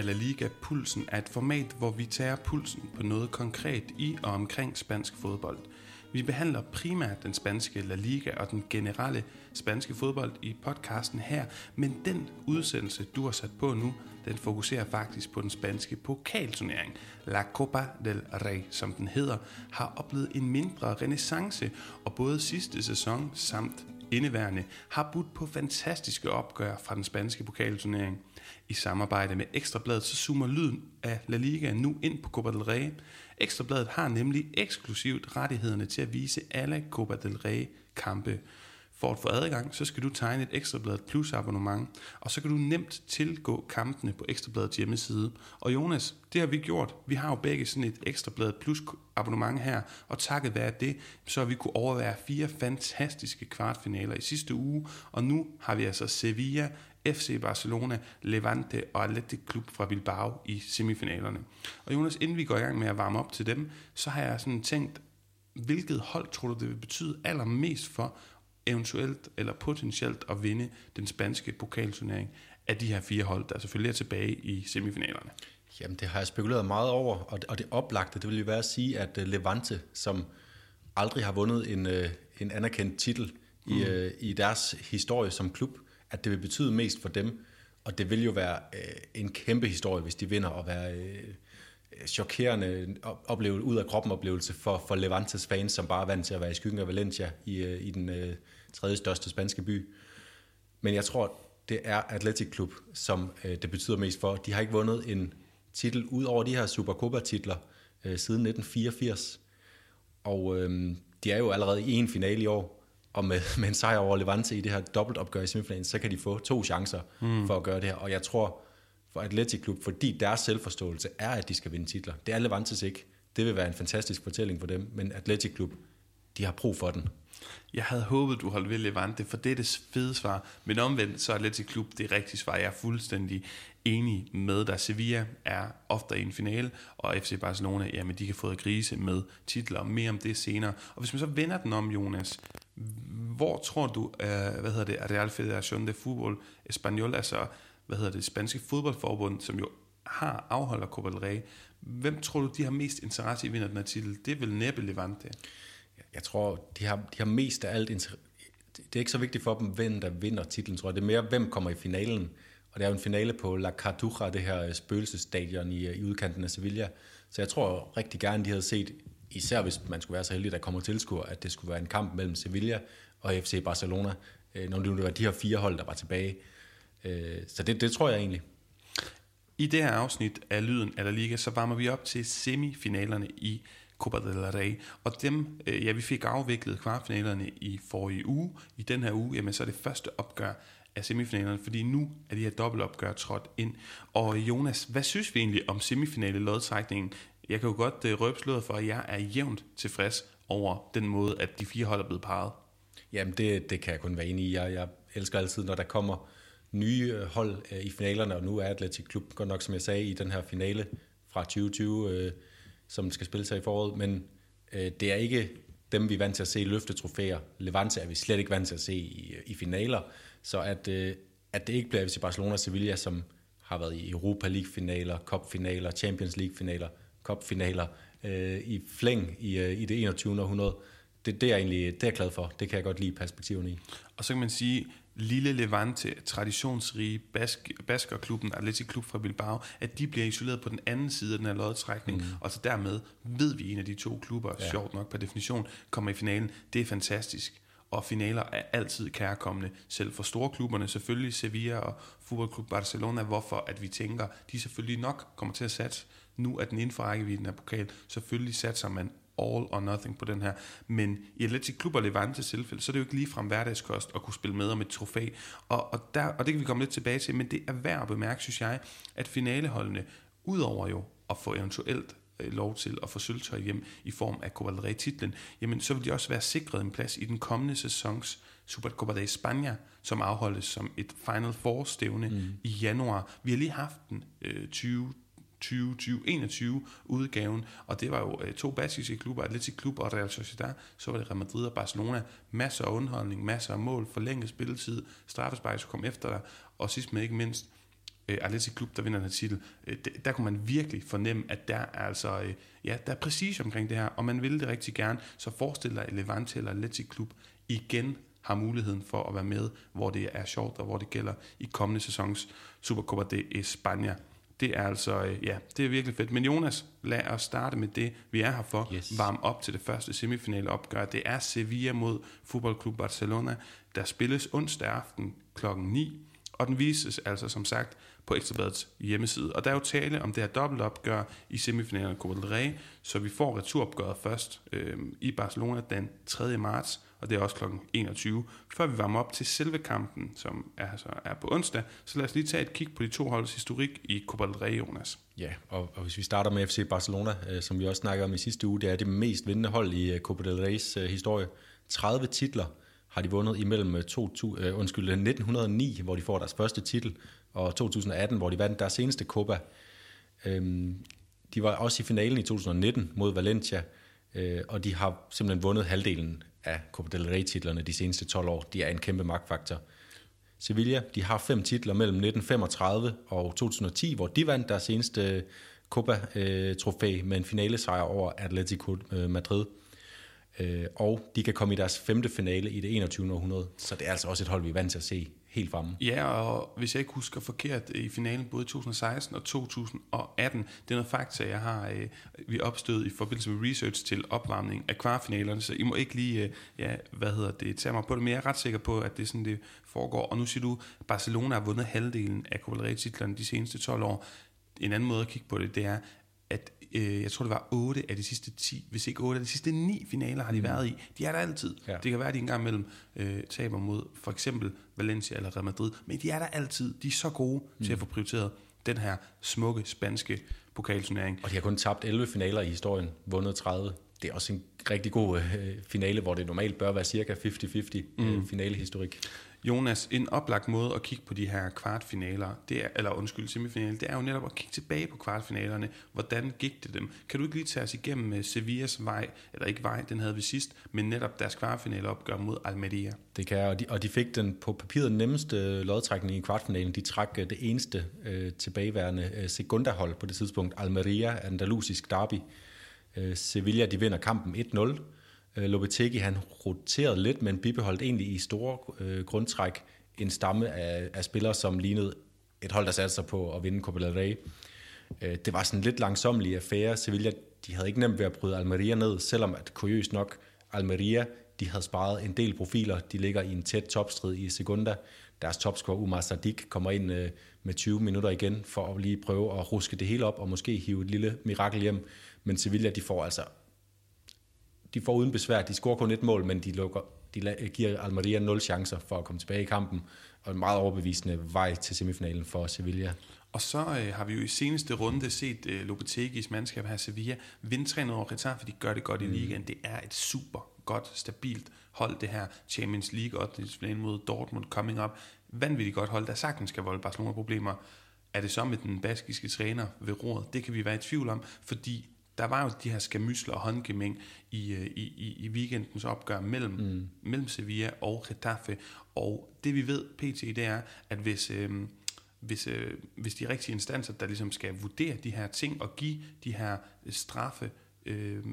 af La Liga Pulsen er et format, hvor vi tager pulsen på noget konkret i og omkring spansk fodbold. Vi behandler primært den spanske La Liga og den generelle spanske fodbold i podcasten her, men den udsendelse, du har sat på nu, den fokuserer faktisk på den spanske pokalturnering. La Copa del Rey, som den hedder, har oplevet en mindre renaissance, og både sidste sæson samt indeværende har budt på fantastiske opgør fra den spanske pokalturnering. I samarbejde med Ekstrabladet så zoomer lyden af La Liga nu ind på Copa del Rey. Ekstrabladet har nemlig eksklusivt rettighederne til at vise alle Copa del Rey kampe. For at få adgang, så skal du tegne et Ekstrabladet Plus abonnement, og så kan du nemt tilgå kampene på Ekstrabladets hjemmeside. Og Jonas, det har vi gjort. Vi har jo begge sådan et Ekstrabladet Plus abonnement her, og takket være det, så har vi kunne overvære fire fantastiske kvartfinaler i sidste uge, og nu har vi altså Sevilla, FC Barcelona, Levante og Athletic Klub fra Bilbao i semifinalerne. Og Jonas, inden vi går i gang med at varme op til dem, så har jeg sådan tænkt, hvilket hold tror du, det vil betyde allermest for eventuelt eller potentielt at vinde den spanske pokalturnering af de her fire hold, der selvfølgelig er tilbage i semifinalerne? Jamen, det har jeg spekuleret meget over, og det, og det oplagte, det vil jo være at sige, at øh, Levante, som aldrig har vundet en, øh, en anerkendt titel mm. i, øh, i deres historie som klub, at det vil betyde mest for dem, og det vil jo være en kæmpe historie, hvis de vinder, og være chokerende oplevelse, ud af kroppen oplevelse for, for Levantes fans, som bare er vant til at være i skyggen af Valencia i, i den uh, tredje største spanske by. Men jeg tror, det er Athletic Club, som uh, det betyder mest for. De har ikke vundet en titel ud over de her Supercopa-titler uh, siden 1984. Og uh, de er jo allerede i en finale i år, og med, med en sejr over Levante i det her dobbeltopgør i semifinalen, så kan de få to chancer mm. for at gøre det her. Og jeg tror, for Atletic Klub, fordi deres selvforståelse er, at de skal vinde titler. Det er Levantes ikke. Det vil være en fantastisk fortælling for dem, men Atletic Klub, de har brug for den. Jeg havde håbet, du holdt ved Levante, for det er det fede svar. Men omvendt, så er Atletic Klub det rigtige svar. Jeg er fuldstændig enig med dig. Sevilla er ofte i en finale, og FC Barcelona, jamen de kan få grise med titler. Mere om det senere. Og hvis man så vender den om, Jonas, hvor tror du, uh, hvad hedder det, Real Federación de Fútbol Español, altså hvad hedder det, spanske fodboldforbund, som jo har afholder Copa del Rey. Hvem tror du, de har mest interesse i at vinde den her titel? Det er vel næppe Levante. Jeg tror, de har, de har mest af alt Det er ikke så vigtigt for dem, hvem der vinder titlen, tror jeg. Det er mere, hvem kommer i finalen. Og det er jo en finale på La Cartuja, det her spøgelsestadion i, i udkanten af Sevilla. Så jeg tror rigtig gerne, de havde set, især hvis man skulle være så heldig, at der kommer tilskuer, at det skulle være en kamp mellem Sevilla og FC Barcelona, øh, når det var de her fire hold, der var tilbage. Øh, så det, det tror jeg egentlig. I det her afsnit af Lyden af La Liga, så varmer vi op til semifinalerne i Copa del Rey. Og dem, øh, ja, vi fik afviklet kvartfinalerne i forrige uge. I den her uge, jamen så er det første opgør af semifinalerne, fordi nu er de her dobbeltopgør trådt ind. Og Jonas, hvad synes vi egentlig om semifinale lodtrækningen? Jeg kan jo godt uh, røbe sløret for, at jeg er jævnt tilfreds over den måde, at de fire hold er blevet parret. Jamen, det, det kan jeg kun være enig i. Jeg, jeg elsker altid, når der kommer nye hold øh, i finalerne, og nu er Atletic Klub godt nok, som jeg sagde, i den her finale fra 2020, øh, som skal spille sig i foråret, men øh, det er ikke dem, vi er vant til at se løfte trofæer. Levante er vi slet ikke vant til at se i, i finaler, så at, øh, at det ikke bliver FC Barcelona og Sevilla, som har været i Europa League-finaler, Cup-finaler, Champions League-finaler, Cup-finaler øh, i flæng i, øh, i det 21. århundrede, det, det, er jeg egentlig det er jeg glad for. Det kan jeg godt lide perspektiverne i. Og så kan man sige, lille Levante, traditionsrige Bask, Baskerklubben, Atletic Klub fra Bilbao, at de bliver isoleret på den anden side af den her lodtrækning, mm. og så dermed ved vi, at en af de to klubber, ja. sjovt nok per definition, kommer i finalen. Det er fantastisk. Og finaler er altid kærkommende, selv for store klubberne, selvfølgelig Sevilla og Fodboldklub Barcelona, hvorfor at vi tænker, de selvfølgelig nok kommer til at satse nu at den inden for rækkevidden af pokal. Selvfølgelig satser man all or nothing på den her. Men i Atletic Klub og Levante tilfælde, så er det jo ikke ligefrem hverdagskost at kunne spille med om et trofæ. Og, og, der, og det kan vi komme lidt tilbage til, men det er værd at bemærke, synes jeg, at finaleholdene, udover jo at få eventuelt øh, lov til at få sølvtøj hjem i form af Copa del Rey-titlen, jamen så vil de også være sikret en plads i den kommende sæsons Supercopa de España, som afholdes som et Final Four-stævne mm. i januar. Vi har lige haft den øh, 20 2021 udgaven, og det var jo øh, to baskiske klubber, Atletic Klub og Real Sociedad, så var det Real Madrid og Barcelona, masser af underholdning, masser af mål, forlænget spilletid, straffespark, kom efter dig, og sidst men ikke mindst, øh, Atletic Klub, der vinder den her titel, øh, der kunne man virkelig fornemme, at der er altså, øh, ja, der er præcis omkring det her, og man ville det rigtig gerne, så forestil dig, at Levante eller Atletic Klub igen har muligheden for at være med, hvor det er sjovt, og hvor det gælder i kommende sæsons Supercopa de España. Det er altså, øh, ja, det er virkelig fedt. Men Jonas, lad os starte med det, vi er her for. Yes. Varm op til det første semifinale opgør. Det er Sevilla mod Fodboldklub Barcelona, der spilles onsdag aften kl. 9. Og den vises altså som sagt på Ekstrabladets hjemmeside. Og der er jo tale om det her dobbeltopgør i semifinalen af Copa del Rey, så vi får returopgøret først øh, i Barcelona den 3. marts, og det er også kl. 21. Før vi varmer op til selve kampen, som er, altså er på onsdag, så lad os lige tage et kig på de to holds historik i Copa del Rey, Jonas. Ja, og, og hvis vi starter med FC Barcelona, øh, som vi også snakkede om i sidste uge, det er det mest vindende hold i øh, Copa del Reys øh, historie. 30 titler har de vundet imellem øh, 2000, øh, undskyld, øh, 1909, hvor de får deres første titel, og 2018, hvor de vandt deres seneste Copa. Øhm, de var også i finalen i 2019 mod Valencia, øh, og de har simpelthen vundet halvdelen af Copa del Rey-titlerne de seneste 12 år. De er en kæmpe magtfaktor. Sevilla, de har fem titler mellem 1935 og 2010, hvor de vandt deres seneste Copa-trofæ øh, med en finalesejr over Atletico øh, Madrid. Øh, og de kan komme i deres femte finale i det 21. århundrede, så det er altså også et hold, vi er vant til at se helt fremme. Ja, og hvis jeg ikke husker forkert, i finalen både 2016 og 2018, det er noget fakta, jeg har øh, vi opstod i forbindelse med research til opvarmning af kvartfinalerne, så I må ikke lige, øh, ja, hvad hedder det, tage mig på det, men jeg er ret sikker på, at det er sådan, det foregår. Og nu siger du, at Barcelona har vundet halvdelen af Copa titlerne de seneste 12 år. En anden måde at kigge på det, det er, øh, jeg tror det var 8 af de sidste 10, hvis ikke 8 af de sidste 9 finaler har de været i. De er der altid. Ja. Det kan være, at de engang mellem øh, taber mod for eksempel Valencia eller Real Madrid, men de er der altid. De er så gode mm. til at få prioriteret den her smukke spanske pokalturnering. Og de har kun tabt 11 finaler i historien, vundet 30. Det er også en rigtig god øh, finale, hvor det normalt bør være cirka 50-50 mm. øh, finalehistorik. Jonas, en oplagt måde at kigge på de her kvartfinaler, det er, eller undskyld, semifinaler, det er jo netop at kigge tilbage på kvartfinalerne. Hvordan gik det dem? Kan du ikke lige tage os igennem med Sevillas vej, eller ikke vej, den havde vi sidst, men netop deres kvartfinaleopgør mod Almeria? Det kan og de, og de fik den på papiret nemmeste lodtrækning i kvartfinalen. De trak øh, det eneste øh, tilbageværende øh, sekundahold på det tidspunkt, Almeria, Andalusisk derby. Øh, Sevilla, de vinder kampen 1-0. Øh, Lopetegi han roterede lidt, men bibeholdt egentlig i store øh, grundtræk en stamme af, af spillere, som lignede et hold, der satte sig på at vinde Copa del Rey. Øh, det var sådan en lidt langsomlig affære. Sevilla, de havde ikke nemt ved at bryde Almeria ned, selvom at kuriøst nok Almeria, de havde sparet en del profiler. De ligger i en tæt topstrid i Segunda. Deres topscorer Umar Sadik kommer ind øh, med 20 minutter igen for at lige prøve at ruske det hele op og måske hive et lille mirakel hjem. Men Sevilla, de får altså de får uden besvær. De scorer kun et mål, men de, lukker, de giver Almeria nul chancer for at komme tilbage i kampen, og en meget overbevisende vej til semifinalen for Sevilla. Og så øh, har vi jo i seneste runde set øh, Lopetegis mandskab her Sevilla vinde 3-0 over Getafe, de gør det godt mm. i ligaen. Det er et super godt, stabilt hold, det her Champions League, og det mod Dortmund coming up. Vanvittigt godt hold, der sagtens skal volde Barcelona problemer. Er det så med den baskiske træner ved roret? Det kan vi være i tvivl om, fordi der var jo de her skamysler og håndgemæng i, øh, i, i, i weekendens opgør mellem, mm. mellem Sevilla og Getafe. Og det vi ved, PT, det er, at hvis, øh, hvis, øh, hvis de rigtige instanser, der ligesom skal vurdere de her ting og give de her straffe øh,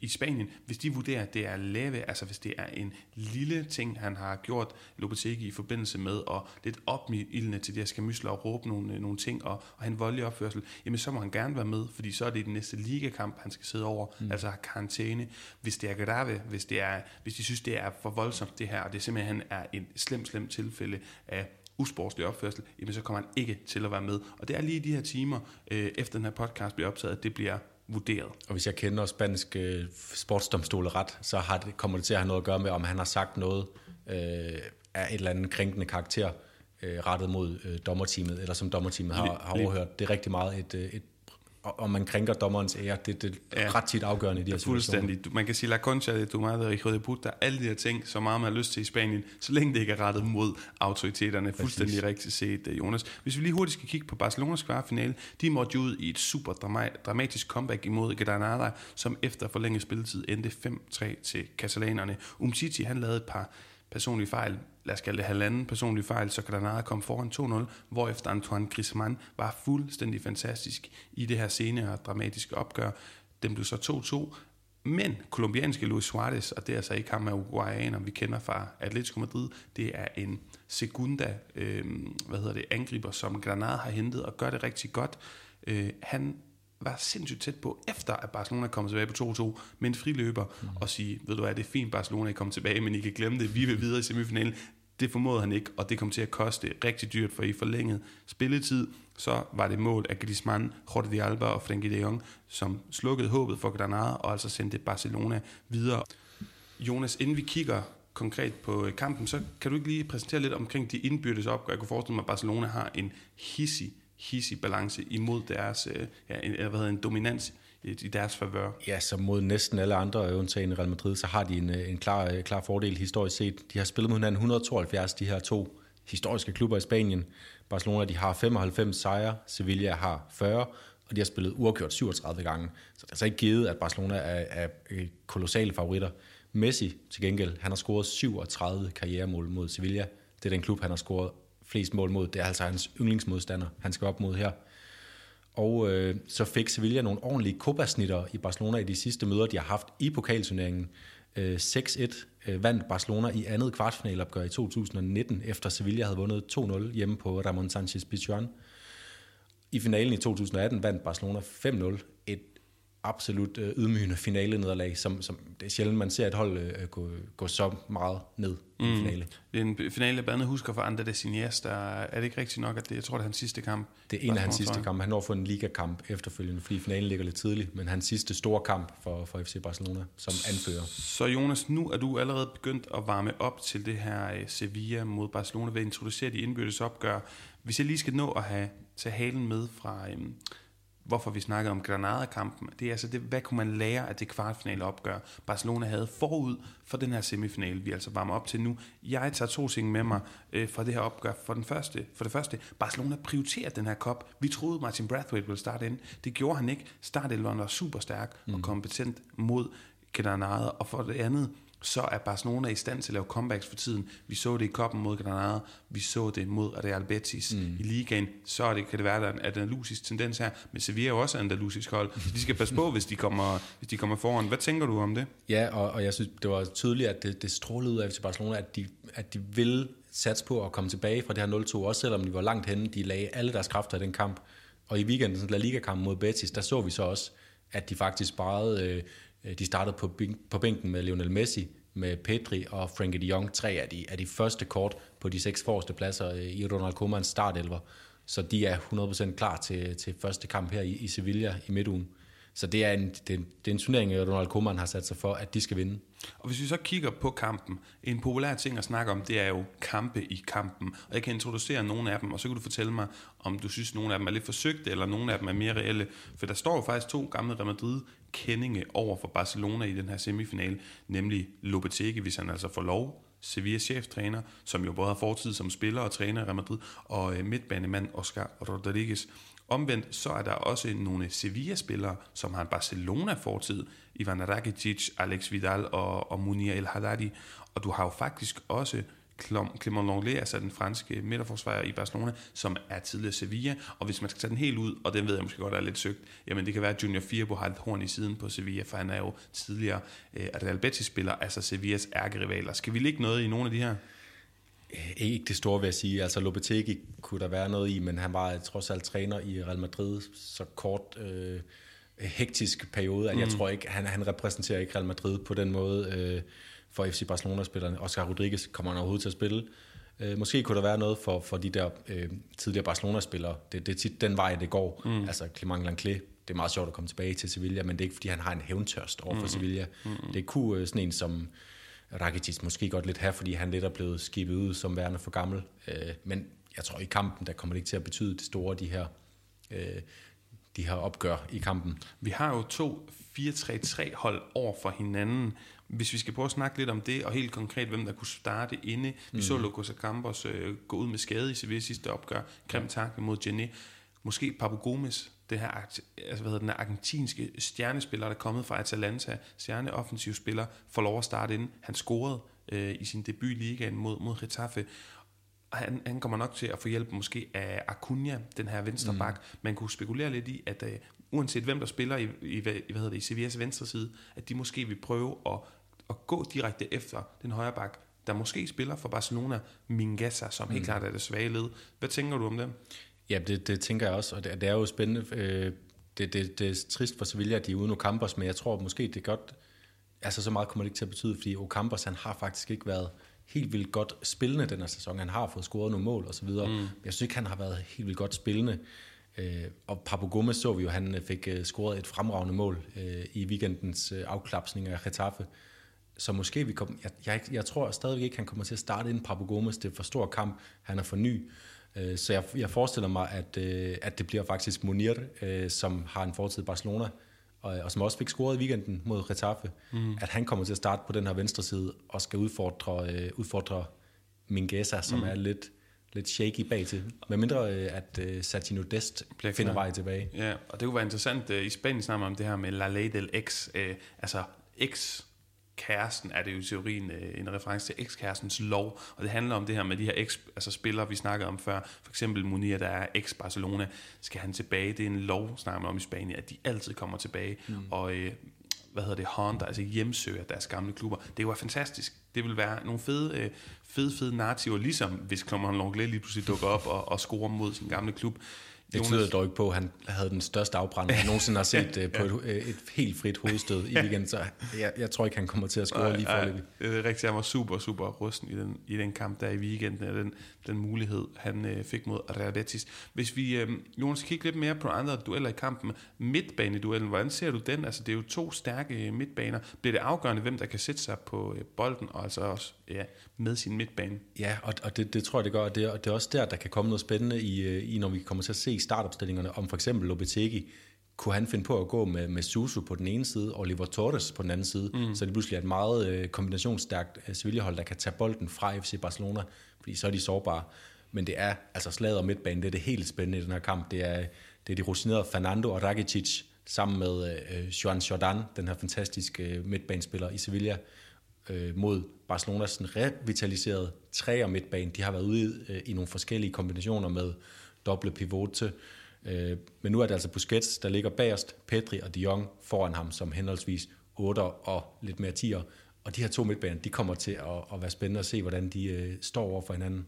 i Spanien, hvis de vurderer, at det er lave, altså hvis det er en lille ting, han har gjort Lopetegui i forbindelse med, og lidt opildende til de her skamysler og råbe nogle, nogle ting, og, og han voldelig opførsel, jamen så må han gerne være med, fordi så er det den næste ligakamp, han skal sidde over, mm. altså har karantæne. Hvis det er Gaddafi, hvis, det er, hvis de synes, det er for voldsomt det her, og det simpelthen er en slem, slem tilfælde af usportslig opførsel, jamen så kommer han ikke til at være med. Og det er lige de her timer, øh, efter den her podcast bliver optaget, at det bliver vurderet. Og hvis jeg kender spansk øh, sportsdomstole ret, så har det, kommer det til at have noget at gøre med, om han har sagt noget øh, af et eller andet krænkende karakter øh, rettet mod øh, dommerteamet, eller som dommerteamet har, har overhørt. Det er rigtig meget et, øh, et og man krænker dommerens ære, det, det er ja. ret tit afgørende i de her. Fuldstændig. Man kan sige, la concha de tu madre, hijo de puta, alle de her ting, så meget man har lyst til i Spanien, så længe det ikke er rettet mod autoriteterne. Præcis. Fuldstændig rigtigt set, øh, Jonas. Hvis vi lige hurtigt skal kigge på Barcelonas kvartfinale, de måtte jo ud i et super dramatisk comeback imod Granada, som efter forlænget spilletid endte 5-3 til katalanerne. Umtiti, han lavede et par personlige fejl, lad os kalde det halvanden personlige fejl, så Granada kom foran 2-0, hvorefter Antoine Griezmann var fuldstændig fantastisk i det her senere og dramatiske opgør. Den blev så 2-2, men kolumbianske Luis Suarez, og det er altså ikke ham af Uruguayaner, vi kender fra Atletico Madrid, det er en segunda øh, hvad hedder det, angriber, som Granada har hentet og gør det rigtig godt. Øh, han var sindssygt tæt på, efter at Barcelona kom tilbage på 2-2 med en friløber, mm. og sige, ved du hvad, det er fint, Barcelona er kommet tilbage, men I kan glemme det, vi vil videre i semifinalen. Det formåede han ikke, og det kom til at koste rigtig dyrt, for i forlænget spilletid, så var det mål af Griezmann, Jordi Alba og Frenkie de Jong, som slukkede håbet for Granada, og altså sendte Barcelona videre. Jonas, inden vi kigger konkret på øh, kampen, så kan du ikke lige præsentere lidt omkring de indbyrdes opgør. Jeg kunne forestille mig, at Barcelona har en hissig hissig balance imod deres, øh, ja, en, hvad hedder, en dominans i, deres favør. Ja, så mod næsten alle andre, øh, undtagen Real Madrid, så har de en, øh, en klar, klar fordel historisk set. De har spillet mod hinanden 172, de her to historiske klubber i Spanien. Barcelona de har 95 sejre, Sevilla har 40, og de har spillet uafgjort 37 gange. Så det er altså ikke givet, at Barcelona er, er kolossale favoritter. Messi til gengæld, han har scoret 37 karrieremål mod Sevilla. Det er den klub, han har scoret flest mål mod. Det er altså hans yndlingsmodstander, han skal op mod her. Og øh, så fik Sevilla nogle ordentlige kopasnitter i Barcelona i de sidste møder, de har haft i pokalturneringen. Øh, 6-1 øh, vandt Barcelona i andet kvartfinalopgør i 2019, efter Sevilla havde vundet 2-0 hjemme på Ramon Sanchez Pizjuan. I finalen i 2018 vandt Barcelona 5-0. Et absolut øh, ydmygende finale-nederlag, som, som det er sjældent, man ser et hold øh, gå, gå så meget ned mm. i finale. Det er en finale, jeg blandt husker for Andre Desiniers, der er det ikke rigtigt nok, at det, jeg tror, det er hans sidste kamp. Det er en af hans sidste kampe. Han når for en ligakamp efterfølgende, fordi finalen ligger lidt tidligt, men hans sidste store kamp for, for FC Barcelona som anfører. Så Jonas, nu er du allerede begyndt at varme op til det her øh, Sevilla mod Barcelona ved at introducere de indbyrdes opgør. Hvis jeg lige skal nå at have tage halen med fra, øhm, hvorfor vi snakker om Granada-kampen, det er altså, det, hvad kunne man lære af det kvartfinale opgør, Barcelona havde forud for den her semifinale, vi altså varmer op til nu. Jeg tager to ting med mig øh, fra det her opgør. For, den første, for det første, Barcelona prioriterer den her kop. Vi troede, Martin Brathwaite ville starte ind. Det gjorde han ikke. Startelveren var super stærk mm. og kompetent mod Granada. Og for det andet, så er Barcelona i stand til at lave comebacks for tiden. Vi så det i koppen mod Granada, vi så det mod Real Betis mm. i ligaen. Så er det, kan det være, at der er en andalusisk tendens her, men Sevilla er jo også en andalusisk hold. Så de skal passe på, hvis de kommer, hvis de kommer foran. Hvad tænker du om det? Ja, og, og jeg synes, det var tydeligt, at det, det strålede ud af FC Barcelona, at de, at de vil satse på at komme tilbage fra det her 0-2, også selvom de var langt henne. De lagde alle deres kræfter i den kamp. Og i weekenden, La Liga-kampen mod Betis, der så vi så også, at de faktisk sparede, øh, Øh, de startede på, på bænken med Lionel Messi, med Pedri og Frankie de Jong, tre af de, af de første kort på de seks forreste pladser øh, i Ronald Koemans startelver. Så de er 100% klar til, til første kamp her i, i Sevilla i midtugen. Så det er en, det, det er en turnering, øh, Ronald Koeman har sat sig for, at de skal vinde. Og hvis vi så kigger på kampen, en populær ting at snakke om, det er jo kampe i kampen. Og jeg kan introducere nogle af dem, og så kan du fortælle mig, om du synes, nogle af dem er lidt forsøgte, eller nogle af dem er mere reelle. For der står jo faktisk to gamle Real Madrid kendinge over for Barcelona i den her semifinale, nemlig Lopetegi, hvis han altså får lov, Sevillas cheftræner, som jo både har fortid som spiller og træner i Real Madrid, og øh, midtbanemand Oscar Rodriguez. Omvendt så er der også nogle Sevilla-spillere, som har en Barcelona-fortid, Ivan Rakitic, Alex Vidal og, og Munir El Haddadi. Og du har jo faktisk også Clement Longley, altså den franske midterforsvarer i Barcelona, som er tidligere Sevilla, og hvis man skal tage den helt ud, og den ved jeg måske godt er lidt søgt, jamen det kan være, at Junior Firbo har et horn i siden på Sevilla, for han er jo tidligere øh, Real Betis-spiller, altså Sevillas ærkerivaler. Skal vi ligge noget i nogle af de her? Øh, ikke det store, vil jeg sige. Altså Lopetegi kunne der være noget i, men han var trods alt træner i Real Madrid så kort øh, hektisk periode, at mm. jeg tror ikke, han, han repræsenterer ikke Real Madrid på den måde øh, for FC Barcelona-spillerne. Oscar Rodriguez kommer han overhovedet til at spille. Øh, måske kunne der være noget for, for de der øh, tidligere Barcelona-spillere. Det, det er tit den vej, det går. Mm. Altså Clement Langlais, det er meget sjovt at komme tilbage til Sevilla, men det er ikke, fordi han har en hævntørst over for mm. Sevilla. Mm. Det kunne øh, sådan en som Rakitic måske godt lidt have, fordi han lidt er blevet skibet ud som værende for gammel. Øh, men jeg tror i kampen, der kommer det ikke til at betyde det store, de her, øh, de her opgør i kampen. Vi har jo to 4-3-3 hold over for hinanden. Hvis vi skal prøve at snakke lidt om det, og helt konkret, hvem der kunne starte inde. Vi mm. så Lukos Campos øh, gå ud med skade i Sevilla sidste opgør. Krem mod Jenny. Måske Papu Gomes det her altså, hvad hedder den argentinske stjernespiller, der er kommet fra Atalanta, stjerneoffensiv spiller, får lov at starte ind. Han scorede øh, i sin debut i ligaen mod, mod Getafe. Han, han kommer nok til at få hjælp måske af Acuna, den her venstre bak. Mm. Man kunne spekulere lidt i, at uh, uanset hvem der spiller i, i, hvad, hvad hedder det, i Sevillas venstre side, at de måske vil prøve at, at gå direkte efter den højre bak, der måske spiller for Barcelona, Mingasa, som mm. helt klart er det svage led. Hvad tænker du om dem? Ja, det, det tænker jeg også, og det, det er jo spændende. Øh, det, det, det er trist for Sevilla, at de er uden Ocampos, men jeg tror måske, det er godt, altså så meget kommer det ikke til at betyde, fordi Ocampos, han har faktisk ikke været helt vildt godt spillende den her sæson. Han har fået scoret nogle mål og så videre. Mm. Jeg synes ikke, han har været helt vildt godt spillende. Øh, og Papu Gomez så vi jo, han øh, fik øh, scoret et fremragende mål øh, i weekendens øh, afklapsning af Getafe. Så måske vi kommer... Jeg, jeg, jeg tror stadigvæk ikke, han kommer til at starte ind Papu Gomez. Det er for stor kamp. Han er for ny. Øh, så jeg, jeg forestiller mig, at, øh, at det bliver faktisk Munir, øh, som har en fortid i Barcelona, og, og som også fik scoret i weekenden mod Getafe, mm. at han kommer til at starte på den her venstre side og skal udfordre, øh, udfordre Mingueza, som mm. er lidt, lidt shaky bag til. Med mindre øh, at øh, Satino Dest Bliver finder vej tilbage. Ja, og det kunne være interessant. Øh, I Spanien snakker om det her med La Ley del Ex, øh, altså X kæresten er det jo i teorien øh, en reference til ekskærestens lov, og det handler om det her med de her eks, altså spillere, vi snakkede om før, for eksempel Munir, der er eks-Barcelona, skal han tilbage, det er en lov, snakker man om i Spanien, at de altid kommer tilbage, mm. og øh, hvad hedder det, Honda, altså hjemsøger deres gamle klubber. Det var fantastisk. Det vil være nogle fede, øh, fede, fede narrativer, ligesom hvis Clement Longley lige pludselig dukker op og, og scorer mod sin gamle klub. Det tyder dog ikke på, at han havde den største afbrænding, jeg nogensinde har set ja, på et, et helt frit hovedstød i weekenden, så jeg, jeg tror ikke, han kommer til at score lige for det. Det er rigtigt, han var super, super rusten i den, i den kamp der i weekenden, og den, den mulighed, han øh, fik mod Real Betis. Hvis vi, øh, Jonas, kigger lidt mere på andre dueller i kampen, midtbaneduellen, hvordan ser du den? Altså, det er jo to stærke midtbaner. Bliver det afgørende, hvem der kan sætte sig på øh, bolden, og altså også ja, med sin midtbane? Ja, og, og det, det tror jeg, det gør, og det, og det er også der, der kan komme noget spændende i, øh, i når vi kommer til at se startopstillingerne, om for eksempel Lopetegi, kunne han finde på at gå med, med Susu på den ene side, og Oliver Torres på den anden side, mm. så det pludselig er et meget øh, kombinationsstærkt øh, Sevilla-hold, der kan tage bolden fra FC Barcelona, fordi så er de sårbare. Men det er, altså slaget og midtbanen, det er det helt spændende i den her kamp. Det er, det er de rutinerede Fernando og Rakitic, sammen med øh, Juan Jordan, den her fantastiske øh, midtbanespiller i Sevilla, øh, mod Barcelonas sådan revitaliserede træer midtbane. De har været ude øh, i nogle forskellige kombinationer med doble pivote. Øh, men nu er det altså Busquets, der ligger bagerst, Pedri og De Jong foran ham som henholdsvis 8 og lidt mere 10'er. Og de her to midtbaner, de kommer til at, at være spændende at se, hvordan de øh, står over for hinanden.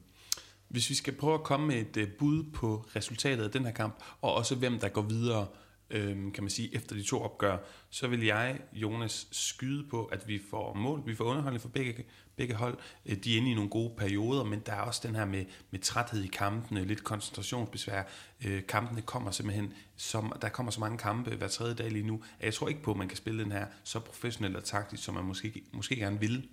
Hvis vi skal prøve at komme med et øh, bud på resultatet af den her kamp, og også hvem der går videre, øhm, kan man sige, efter de to opgør, så vil jeg, Jonas, skyde på, at vi får mål, vi får underholdning for begge, begge hold. Øh, de er inde i nogle gode perioder, men der er også den her med, med træthed i kampene, lidt koncentrationsbesvær. Øh, kampene kommer simpelthen, som, der kommer så mange kampe hver tredje dag lige nu, at jeg tror ikke på, at man kan spille den her så professionelt og taktisk, som man måske, måske gerne vil.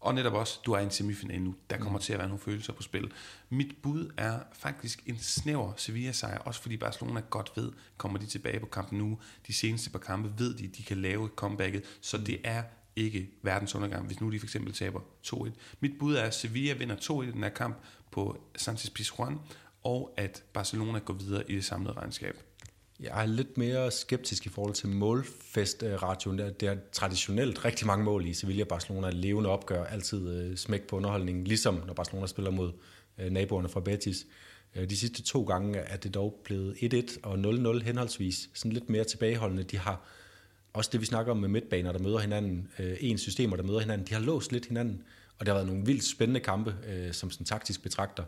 Og netop også, du er i en semifinal nu. Der kommer mm. til at være nogle følelser på spil. Mit bud er faktisk en snæver Sevilla-sejr, også fordi Barcelona godt ved, kommer de tilbage på kampen nu. De seneste par kampe ved de, de kan lave comebacket. Så det er ikke verdens undergang, hvis nu de for eksempel taber 2-1. Mit bud er, at Sevilla vinder 2-1 i den her kamp på Sanchez Pizjuan, og at Barcelona går videre i det samlede regnskab. Jeg er lidt mere skeptisk i forhold til målfestratioen. Det er traditionelt rigtig mange mål i Sevilla Barcelona. Levende opgør, altid øh, smæk på underholdningen, ligesom når Barcelona spiller mod øh, naboerne fra Betis. Øh, de sidste to gange er det dog blevet 1-1 og 0-0 henholdsvis. Sådan lidt mere tilbageholdende. De har også det, vi snakker om med midtbaner, der møder hinanden, en systemer, der møder hinanden, de har låst lidt hinanden, og det har været nogle vildt spændende kampe, som sådan taktisk betragter.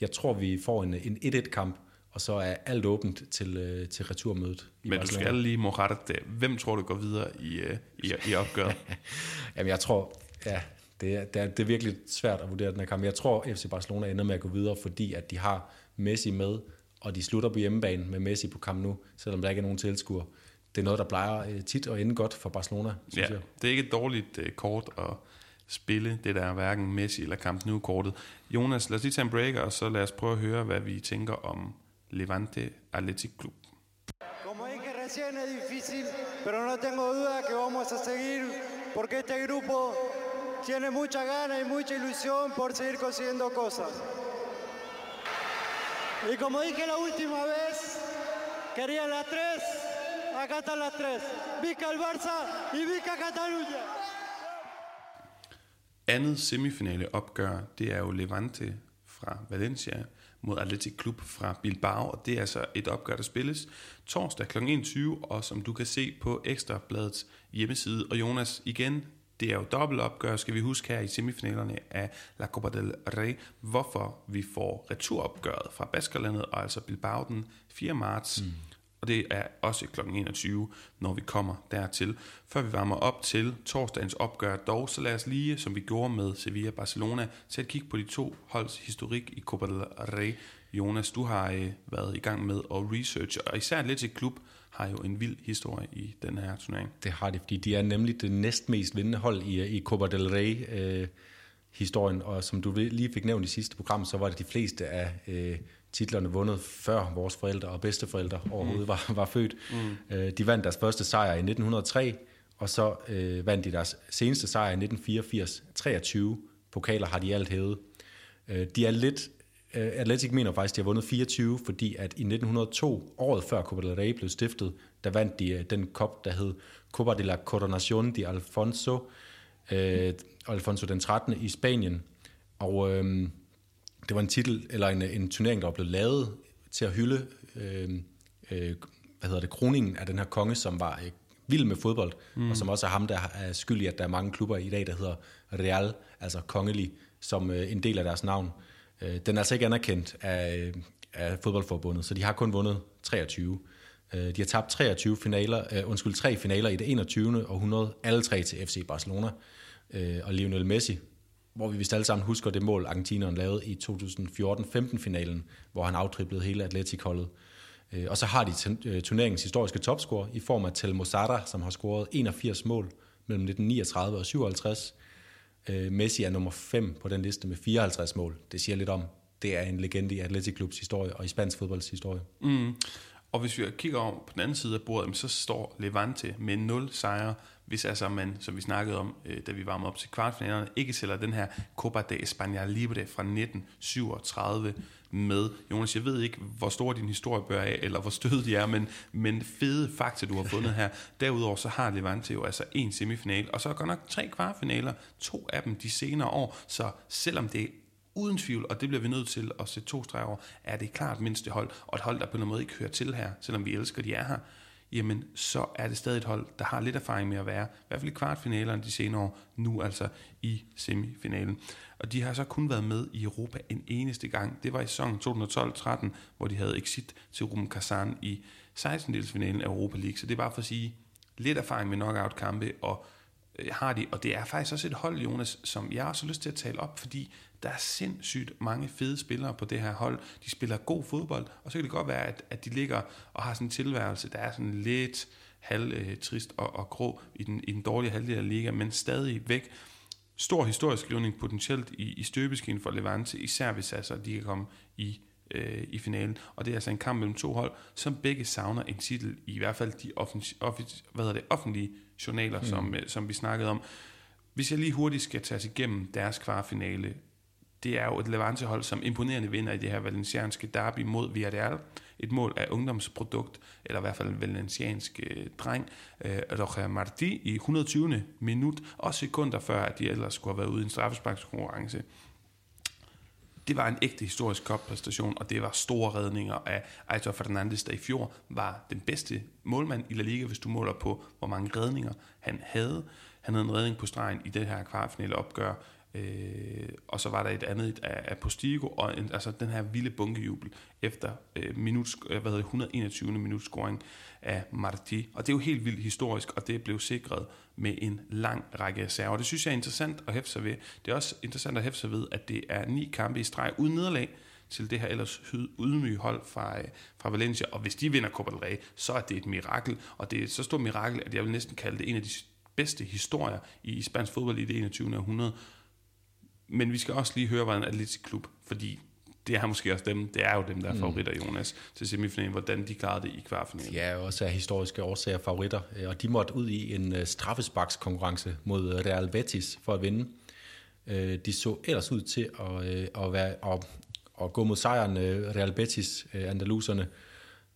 Jeg tror, vi får en, en 1-1-kamp, og så er alt åbent til, øh, til returmødet. I Men Barcelona. du skal lige, Morata, hvem tror du går videre i, øh, i, i opgøret? Jamen jeg tror, ja, det er, det, er, det er virkelig svært at vurdere den her kamp. Jeg tror, FC Barcelona ender med at gå videre, fordi at de har Messi med, og de slutter på hjemmebane med Messi på kamp nu, selvom der ikke er nogen tilskuer. Det er noget, der plejer øh, tit at ende godt for Barcelona, synes ja, jeg. det er ikke et dårligt uh, kort at spille, det der er hverken Messi eller Camp Nou-kortet. Jonas, lad os lige tage en breaker, og så lad os prøve at høre, hvad vi tænker om Levante Athletic Club. Como dije recién es difícil, pero no tengo duda que vamos a seguir porque este grupo tiene mucha gana y mucha ilusión por seguir consiguiendo cosas. Y como dije la última vez, querían las tres, acá están las tres. Vica el Barça y Vica Cataluña. andet semifinale opgør, det er jo Levante fra Valencia mod Athletic Club fra Bilbao, og det er altså et opgør, der spilles torsdag kl. 21, og som du kan se på Ekstrabladets hjemmeside. Og Jonas, igen, det er jo dobbeltopgør, skal vi huske her i semifinalerne af La Copa del Rey, hvorfor vi får returopgøret fra Baskerlandet, og altså Bilbao den 4. marts. Mm. Og det er også kl. 21, når vi kommer dertil. Før vi varmer op til torsdagens opgør, dog så lad os lige, som vi gjorde med Sevilla Barcelona, til at kig på de to holds historik i Copa del Rey. Jonas, du har øh, været i gang med at researche, og især lidt til klub har jo en vild historie i den her turnering. Det har de, fordi de er nemlig det næstmest vindende hold i, i Copa del Rey øh, historien, og som du lige fik nævnt i sidste program, så var det de fleste af øh, titlerne vundet før vores forældre og bedsteforældre overhovedet mm. var, var født. Mm. Øh, de vandt deres første sejr i 1903, og så øh, vandt de deres seneste sejr i 1984. 23 pokaler har de alt hævet. Øh, de er lidt Uh, Atletic mener faktisk, at de har vundet 24, fordi at i 1902, året før Copa del Rey blev stiftet, der vandt de uh, den kop, der hed Copa de la Coronación de Alfonso, uh, Alfonso den 13. i Spanien. Og uh, det var en titel, eller en, en turnering, der var blevet lavet til at hylde uh, uh, hvad hedder det, kroningen af den her konge, som var uh, vild med fodbold, mm. og som også er ham, der er skyld i, at der er mange klubber i dag, der hedder Real, altså kongelig, som uh, en del af deres navn. Øh, den er altså ikke anerkendt af, af fodboldforbundet, så de har kun vundet 23. Øh, de har tabt 23 finaler, uh, undskyld, tre finaler i det 21. århundrede, alle tre til FC Barcelona øh, og Lionel Messi, hvor vi vist alle sammen husker det mål, argentineren lavede i 2014-15-finalen, hvor han aftriplede hele Atletic-holdet. Øh, og så har de øh, turneringens historiske topscorer i form af Tel Mosara, som har scoret 81 mål mellem 1939 og 57, Øh, Messi er nummer 5 på den liste med 54 mål. Det siger lidt om, det er en legende i Atletic Klubs historie og i spansk fodbolds historie. Mm. Og hvis vi kigger om på den anden side af bordet, så står Levante med 0 sejre, hvis altså man, som vi snakkede om, øh, da vi varmede op til kvartfinalerne, ikke sælger den her Copa de España Libre fra 1937 med. Jonas, jeg ved ikke, hvor stor din historiebør er, eller hvor stød de er, men, men fede fakta, du har fundet her. Derudover så har Levante jo altså en semifinal, og så er godt nok tre kvartfinaler, to af dem de senere år, så selvom det uden tvivl, og det bliver vi nødt til at sætte to streger over, er det klart mindste hold, og et hold, der på en måde ikke hører til her, selvom vi elsker, de er her, jamen så er det stadig et hold, der har lidt erfaring med at være, i hvert fald i kvartfinalerne de senere år, nu altså i semifinalen. Og de har så kun været med i Europa en eneste gang. Det var i sæsonen 2012-13, hvor de havde exit til Rum Kazan i 16-delsfinalen af Europa League. Så det er bare for at sige, lidt erfaring med knockout-kampe, og Øh, har de, og det er faktisk også et hold, Jonas, som jeg har så lyst til at tale op, fordi der er sindssygt mange fede spillere på det her hold. De spiller god fodbold, og så kan det godt være, at, at de ligger og har sådan en tilværelse, der er sådan lidt halv øh, trist og, og grå i den, i den dårlige halvdel af liga, men stadig væk stor historisk skrivning potentielt i, i støbeskinen for Levante, især hvis altså, de kan komme i, øh, i finalen. Og det er altså en kamp mellem to hold, som begge savner en titel, i hvert fald de offens, offens, hvad hedder det, offentlige journaler, mm. som, øh, som vi snakkede om. Hvis jeg lige hurtigt skal tage igennem deres kvartfinale, det er jo et Levante-hold, som imponerende vinder i det her valencianske derby mod Villarreal. Et mål af ungdomsprodukt, eller i hvert fald en valenciansk øh, dreng, øh, Roger Martí, i 120. minut, og sekunder før, at de ellers skulle have været ude i en straffesparkskonkurrence. Det var en ægte historisk koppræstation, og det var store redninger af Aitor Fernandes, der i fjor var den bedste målmand i La Liga, hvis du måler på, hvor mange redninger han havde. Han havde en redning på stregen i det her kvartfinale opgør Øh, og så var der et andet af, af Postigo, og en, altså den her vilde bunkejubel efter øh, minut, øh, hvad hedder, 121. minut scoring af Marti. Og det er jo helt vildt historisk, og det blev sikret med en lang række reserver. Det synes jeg er interessant at hæfte sig ved. Det er også interessant at hæfte sig ved, at det er ni kampe i streg uden nederlag til det her ellers ydmyge hold fra, øh, fra Valencia. Og hvis de vinder Copa del Rey, så er det et mirakel. Og det er så stort mirakel, at jeg vil næsten kalde det en af de bedste historier i spansk fodbold i det 21. århundrede. Men vi skal også lige høre, hvordan Atletic Klub, fordi det er måske også dem, det er jo dem, der er mm. favoritter, Jonas, til semifinalen, hvordan de klarede det i kvartfinalen. Jo også af historiske årsager favoritter, øh, og de måtte ud i en øh, straffesparkskonkurrence mod Real Betis for at vinde. Øh, de så ellers ud til at, at, være, at, at gå mod sejren Real Betis, andaluserne,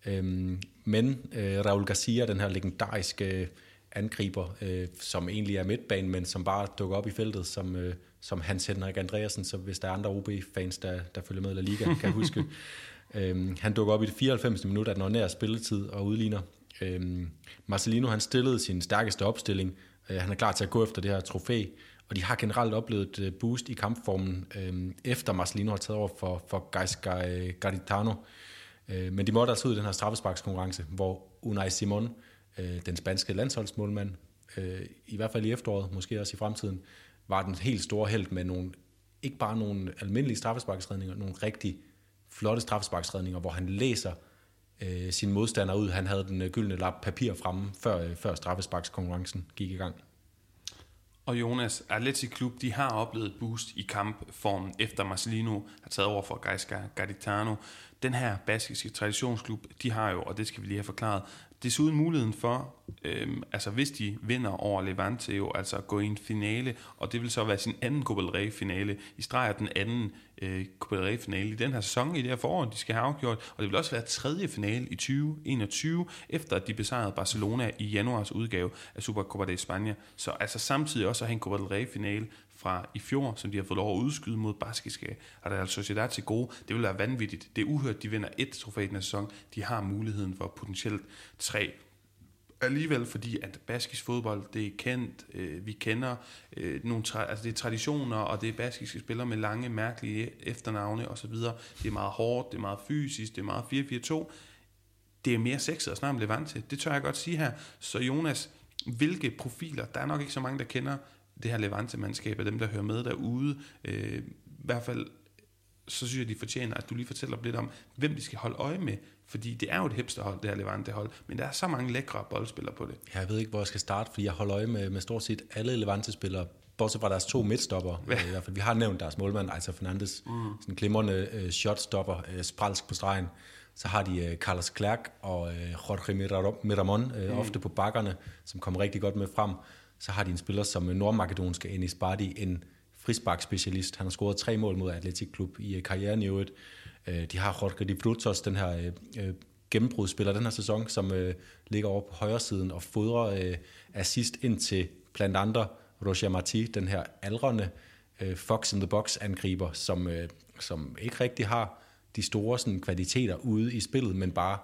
øhm, men Raul Garcia, den her legendariske angriber, som egentlig er midtbanen, men som bare dukker op i feltet som, som Hans Henrik Andreasen, så hvis der er andre OB-fans, der, der følger med La Liga, kan huske. øhm, han dukker op i det 94. minut af den ordinære spilletid og udligner. Øhm, Marcelino han stillede sin stærkeste opstilling. Øh, han er klar til at gå efter det her trofæ, og de har generelt oplevet et øh, boost i kampformen, øh, efter Marcelino har taget over for, for Gais Garitano. Øh, men de måtte altså ud i den her straffesparkskonkurrence, hvor Unai Simon, øh, den spanske landsholdsmålmand, øh, i hvert fald i efteråret, måske også i fremtiden, var den helt store held med nogle, ikke bare nogle almindelige straffesparksredninger, nogle rigtig flotte straffesparksredninger, hvor han læser øh, sin modstander ud. Han havde den øh, gyldne lap papir fremme, før, øh, før straffesparkskonkurrencen gik i gang. Og Jonas, Atleti Klub, de har oplevet boost i kampformen, efter Marcelino har taget over for Gaisca Gaditano. Den her baskiske traditionsklub, de har jo, og det skal vi lige have forklaret, desuden muligheden for, øhm, altså hvis de vinder over Levante, jo altså gå i en finale, og det vil så være sin anden Copa del Rey finale, i streg af den anden øh, Copa del Rey finale i den her sæson, i det her forår, de skal have afgjort, og det vil også være tredje finale i 2021, efter at de besejrede Barcelona i januars udgave af Supercopa de España. Så altså samtidig også at have en Copa del Rey finale fra i fjor, som de har fået lov at udskyde mod baskiske Real altså Sociedad til gode. Det vil være vanvittigt. Det er uhørt, de vinder et trofæ i den sæson. De har muligheden for potentielt tre alligevel, fordi at baskisk fodbold, det er kendt, øh, vi kender øh, nogle tra- altså det er traditioner, og det er baskiske spillere med lange, mærkelige efternavne osv. Det er meget hårdt, det er meget fysisk, det er meget 4-4-2. Det er mere sexet at snakke om Levante, det tør jeg godt sige her. Så Jonas, hvilke profiler, der er nok ikke så mange, der kender det her Levante-mandskab, af dem, der hører med derude, øh, i hvert fald så synes jeg, de fortjener, at du lige fortæller lidt om, hvem de skal holde øje med. Fordi det er jo et hipsterhold, det her Levante-hold, men der er så mange lækre boldspillere på det. Jeg ved ikke, hvor jeg skal starte, fordi jeg holder øje med, med stort set alle Levante-spillere, bortset fra deres to midtstopper. Ja. I hvert fald, vi har nævnt deres målmand, altså Fernandes, mm. sådan en glimrende uh, shotstopper, uh, spralsk på stregen. Så har de uh, Carlos Clerc og uh, Jorge Miramon, uh, mm. ofte på bakkerne, som kommer rigtig godt med frem. Så har de en spiller som nordmakedonske Enis Bardi, en frisparkspecialist. Han har scoret tre mål mod Atletic Klub i øh, karrieren i øvrigt. Øh, de har Rodger Di Brutos, den her øh, gennembrudsspiller den her sæson, som ligger over på højre siden og fodrer assist ind til blandt andre Roger Marti, den her aldrende Fox in the Box angriber, som, som ikke rigtig har de store sådan, kvaliteter ude i spillet, men bare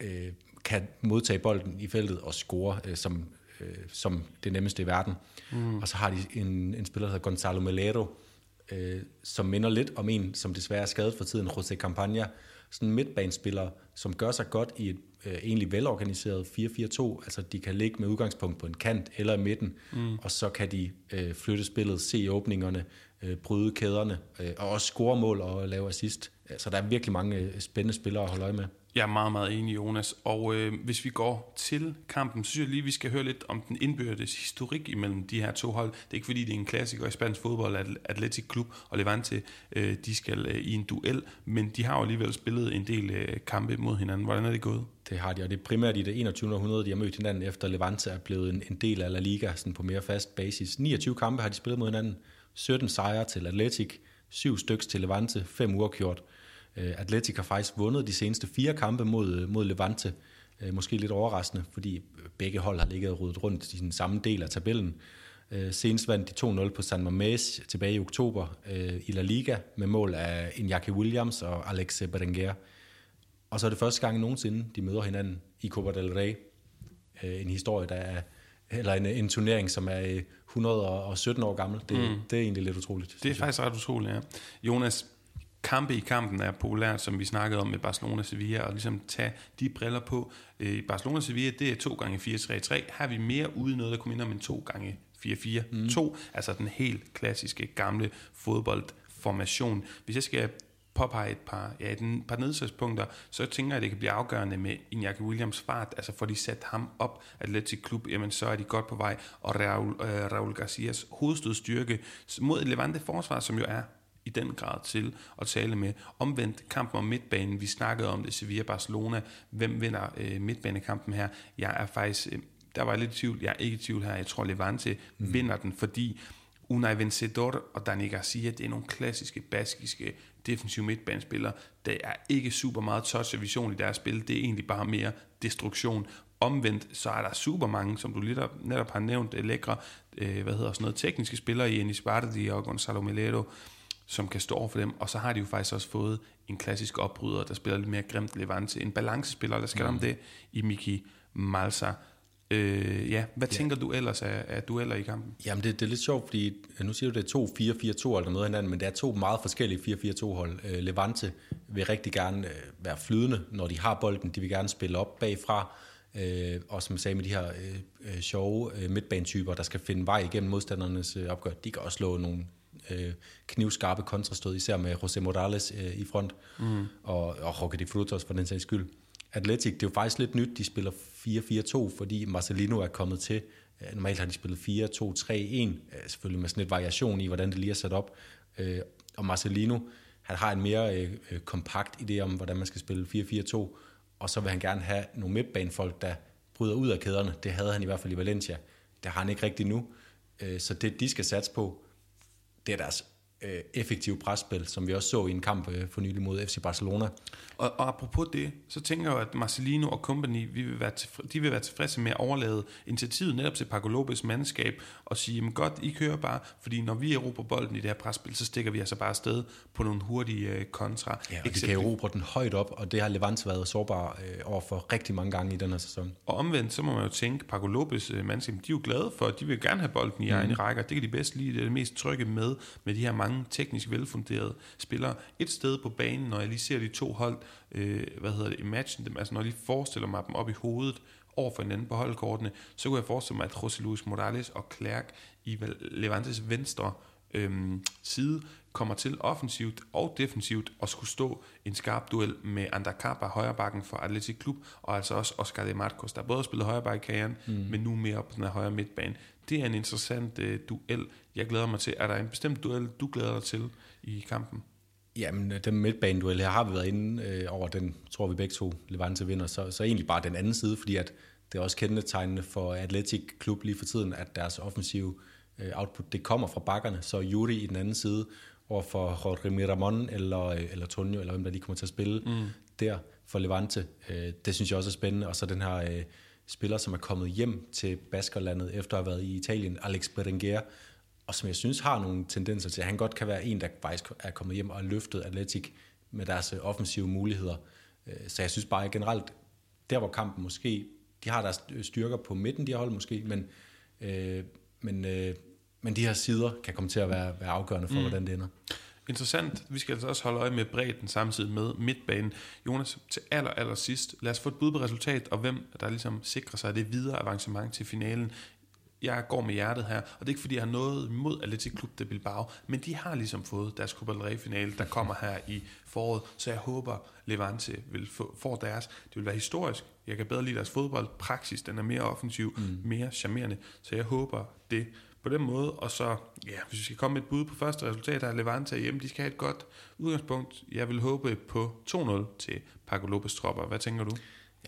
øh, kan modtage bolden i feltet og score øh, som, øh, som det nemmeste i verden. Mm. Og så har de en, en spiller, der hedder Gonzalo Melero, øh, som minder lidt om en, som desværre er skadet for tiden, José Campagna, sådan en midtbanespiller, som gør sig godt i et øh, egentlig velorganiseret 4-4-2, altså de kan ligge med udgangspunkt på en kant eller i midten, mm. og så kan de øh, flytte spillet, se åbningerne, øh, bryde kæderne, øh, og også score mål og lave assist. Så der er virkelig mange øh, spændende spillere at holde øje med. Jeg er meget, meget enig, Jonas. Og øh, hvis vi går til kampen, så synes jeg lige, vi skal høre lidt om den indbyrdes historik imellem de her to hold. Det er ikke fordi, det er en klassiker i spansk fodbold, at Atletic Klub og Levante, øh, de skal øh, i en duel, men de har jo alligevel spillet en del øh, kampe mod hinanden. Hvordan er det gået? Det har de, og det er primært i det 21. århundrede, de har mødt hinanden, efter Levante er blevet en, en del af La Liga sådan på mere fast basis. 29 kampe har de spillet mod hinanden, 17 sejre til Atletic, 7 styks til Levante, 5 uafgjort. Øh, Atletic har faktisk vundet de seneste fire kampe mod, mod Levante. Øh, måske lidt overraskende, fordi begge hold har ligget ryddet rundt i den samme del af tabellen. Øh, senest vandt de 2-0 på San Mamés tilbage i oktober i La Liga med mål af Iñaki Williams og Alex Berenguer. Og så er det første gang nogensinde, de møder hinanden i Copa del Rey. En historie, der er eller en, en turnering, som er 117 år gammel. Det, mm. det er egentlig lidt utroligt. Det er faktisk ret utroligt, ja. Jonas, kampe i kampen er populært, som vi snakkede om med Barcelona-Sevilla, og ligesom tage de briller på. I øh, Barcelona-Sevilla, det er 2 gange 4-3-3. Her har vi mere ude noget, der kunne minde om en 2 gange 4-4-2, mm. altså den helt klassiske gamle fodboldformation. Hvis jeg skal påpege et par, ja, et par nedslagspunkter, så tænker jeg, at det kan blive afgørende med Iñaki Williams fart. Altså får de sat ham op, Atletic Klub, jamen så er de godt på vej. Og Raul, øh, Raul Garcias hovedstødstyrke mod et Levante forsvar, som jo er i den grad til at tale med. Omvendt kampen om midtbanen, vi snakkede om det, Sevilla-Barcelona, hvem vinder øh, midtbanekampen her? Jeg er faktisk, øh, der var lidt i tvivl, jeg er ikke i tvivl her, jeg tror Levante mm. vinder den, fordi Unai Vencedor og Dani Garcia, det er nogle klassiske baskiske defensive midtbanespillere. Der er ikke super meget touch og vision i deres spil, det er egentlig bare mere destruktion Omvendt, så er der super mange, som du netop, netop har nævnt, øh, lækre, øh, hvad hedder sådan noget, tekniske spillere i Enis Bardi og Gonzalo Melero, som kan stå over for dem. Og så har de jo faktisk også fået en klassisk opbryder, der spiller lidt mere grimt Levante. En balancespiller, der skal mm. om det, i Miki Malsa. Øh, ja, hvad ja. tænker du ellers af, af dueller i kampen? Jamen, det, det er lidt sjovt, fordi nu siger du, det er to 4-4-2 eller noget hinanden, men det er to meget forskellige 4-4-2 hold. Øh, Levante vil rigtig gerne øh, være flydende, når de har bolden. De vil gerne spille op bagfra. Øh, og som jeg sagde med de her øh, øh sjove øh, midtbanetyper, der skal finde vej igennem modstandernes øh, opgør, de kan også slå nogle øh, knivskarpe kontrastød, især med José Morales øh, i front, mm. og, og Roque de Frutos for den sags skyld. Atletic, det er jo faktisk lidt nyt, de spiller 4-4-2, fordi Marcelino er kommet til. Øh, normalt har de spillet 4-2-3-1, øh, selvfølgelig med sådan lidt variation i, hvordan det lige er sat op. Øh, og Marcelino, han har en mere kompakt idé om, hvordan man skal spille 4-4-2, og så vil han gerne have nogle midtbanefolk, der bryder ud af kæderne. Det havde han i hvert fald i Valencia. Det har han ikke rigtig nu. Så det, de skal satse på, det er deres øh, effektive presspil, som vi også så i en kamp øh, for nylig mod FC Barcelona. Og, og apropos det, så tænker jeg, at Marcelino og company, vi vil være tilfre, de vil være tilfredse med at overlade initiativet netop til Paco Lopez mandskab og sige, jamen godt, I kører bare, fordi når vi erobrer bolden i det her presspil, så stikker vi altså bare afsted på nogle hurtige øh, kontra. Ja, og de kan erobre den højt op, og det har Levante været sårbar øh, over for rigtig mange gange i den her sæson. Og omvendt, så må man jo tænke, Paco Lopez øh, mandskab, de er jo glade for, de vil gerne have bolden i mm. egne rækker, det kan de bedst lide, det er det mest trygge med, med de her mange teknisk velfunderede spillere. Et sted på banen, når jeg lige ser de to hold, øh, hvad hedder det, imagine dem, altså når jeg lige forestiller mig dem op i hovedet, over for hinanden på holdkortene, så kunne jeg forestille mig, at José Luis Morales og Clerc i Levantes venstre øhm, side kommer til offensivt og defensivt at skulle stå en skarp duel med Andacapa, højrebakken for Atletic Klub, og altså også Oscar de Marcos, der både har spillet højreback i karrieren, mm. men nu mere på den her højre midtbane. Det er en interessant øh, duel, jeg glæder mig til. Er der en bestemt duel, du glæder dig til i kampen? Jamen, den midtbaneduel her har vi været inde øh, over, den tror vi begge to Levante vinder, så, så egentlig bare den anden side, fordi at det er også kendetegnende for Atletic Klub lige for tiden, at deres offensive øh, output, det kommer fra bakkerne, så Yuri i den anden side, over for Jorge Miramon eller, øh, eller Tonio, eller hvem der lige kommer til at spille mm. der for Levante. Øh, det synes jeg også er spændende, og så den her øh, spiller, som er kommet hjem til Baskerlandet efter at have været i Italien, Alex Berenguer, og som jeg synes har nogle tendenser til, at han godt kan være en, der faktisk er kommet hjem og har løftet Atletic med deres øh, offensive muligheder. Øh, så jeg synes bare generelt, der hvor kampen måske, de har deres styrker på midten, de har holdt måske, men, øh, men, øh, men de her sider kan komme til at være, være afgørende for, mm. hvordan det ender. Interessant. Vi skal altså også holde øje med bredden samtidig med midtbanen. Jonas, til aller, aller sidst, lad os få et bud på resultat, og hvem der ligesom sikrer sig det videre avancement til finalen jeg går med hjertet her, og det er ikke fordi, jeg har noget imod Atletic Club de Bilbao, men de har ligesom fået deres Copa del Rey-finale, der kommer her i foråret, så jeg håber, Levante vil få, få deres. Det vil være historisk. Jeg kan bedre lide deres fodboldpraksis, den er mere offensiv, mm. mere charmerende, så jeg håber det på den måde, og så, ja, hvis vi skal komme med et bud på første resultat, er Levante hjemme, de skal have et godt udgangspunkt. Jeg vil håbe på 2-0 til Paco Lopez tropper. Hvad tænker du?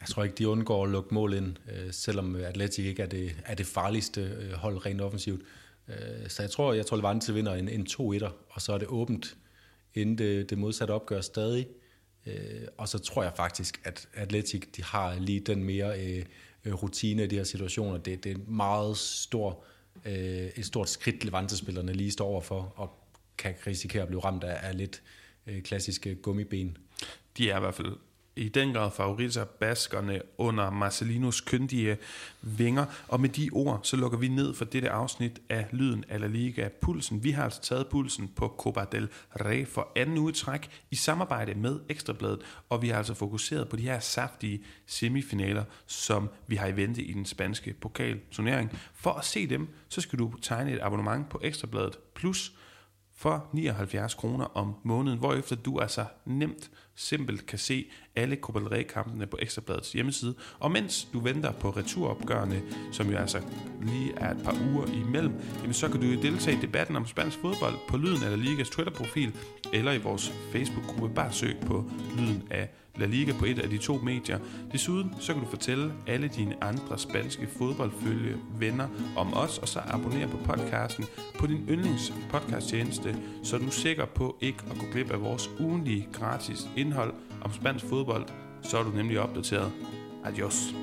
Jeg tror ikke, de undgår at lukke mål ind, øh, selvom Atletic ikke er det, er det farligste øh, hold rent offensivt. Øh, så jeg tror, jeg tror Levante vinder en, en 2-1'er, og så er det åbent, inden det, det modsatte opgør stadig. Øh, og så tror jeg faktisk, at Atletic de har lige den mere øh, øh, rutine i de her situationer. Det, det er en meget stor, Øh, et stort skridt, Levante-spillerne lige står overfor, og kan risikere at blive ramt af, af lidt øh, klassiske gummiben. De er i hvert fald i den grad favoritter baskerne under Marcelinos kyndige vinger. Og med de ord, så lukker vi ned for dette afsnit af Lyden af La Liga Pulsen. Vi har altså taget pulsen på Copa del Rey for anden uge træk i samarbejde med Ekstrabladet, og vi har altså fokuseret på de her saftige semifinaler, som vi har i vente i den spanske pokalturnering. For at se dem, så skal du tegne et abonnement på Ekstrabladet Plus, for 79 kroner om måneden, hvorefter du altså nemt, simpelt kan se alle Copa del Rey-kampene på Ekstrabladets hjemmeside. Og mens du venter på returopgørende, som jo altså lige er et par uger imellem, jamen så kan du jo deltage i debatten om spansk fodbold på Lyden af La Ligas Twitter-profil, eller i vores Facebook-gruppe. Bare søg på Lyden af La Liga på et af de to medier. Desuden så kan du fortælle alle dine andre spanske fodboldfølge venner om os, og så abonnere på podcasten på din yndlings podcasttjeneste, så du er sikker på ikke at gå glip af vores ugenlige gratis indhold om spansk fodbold. Så er du nemlig opdateret. Adios.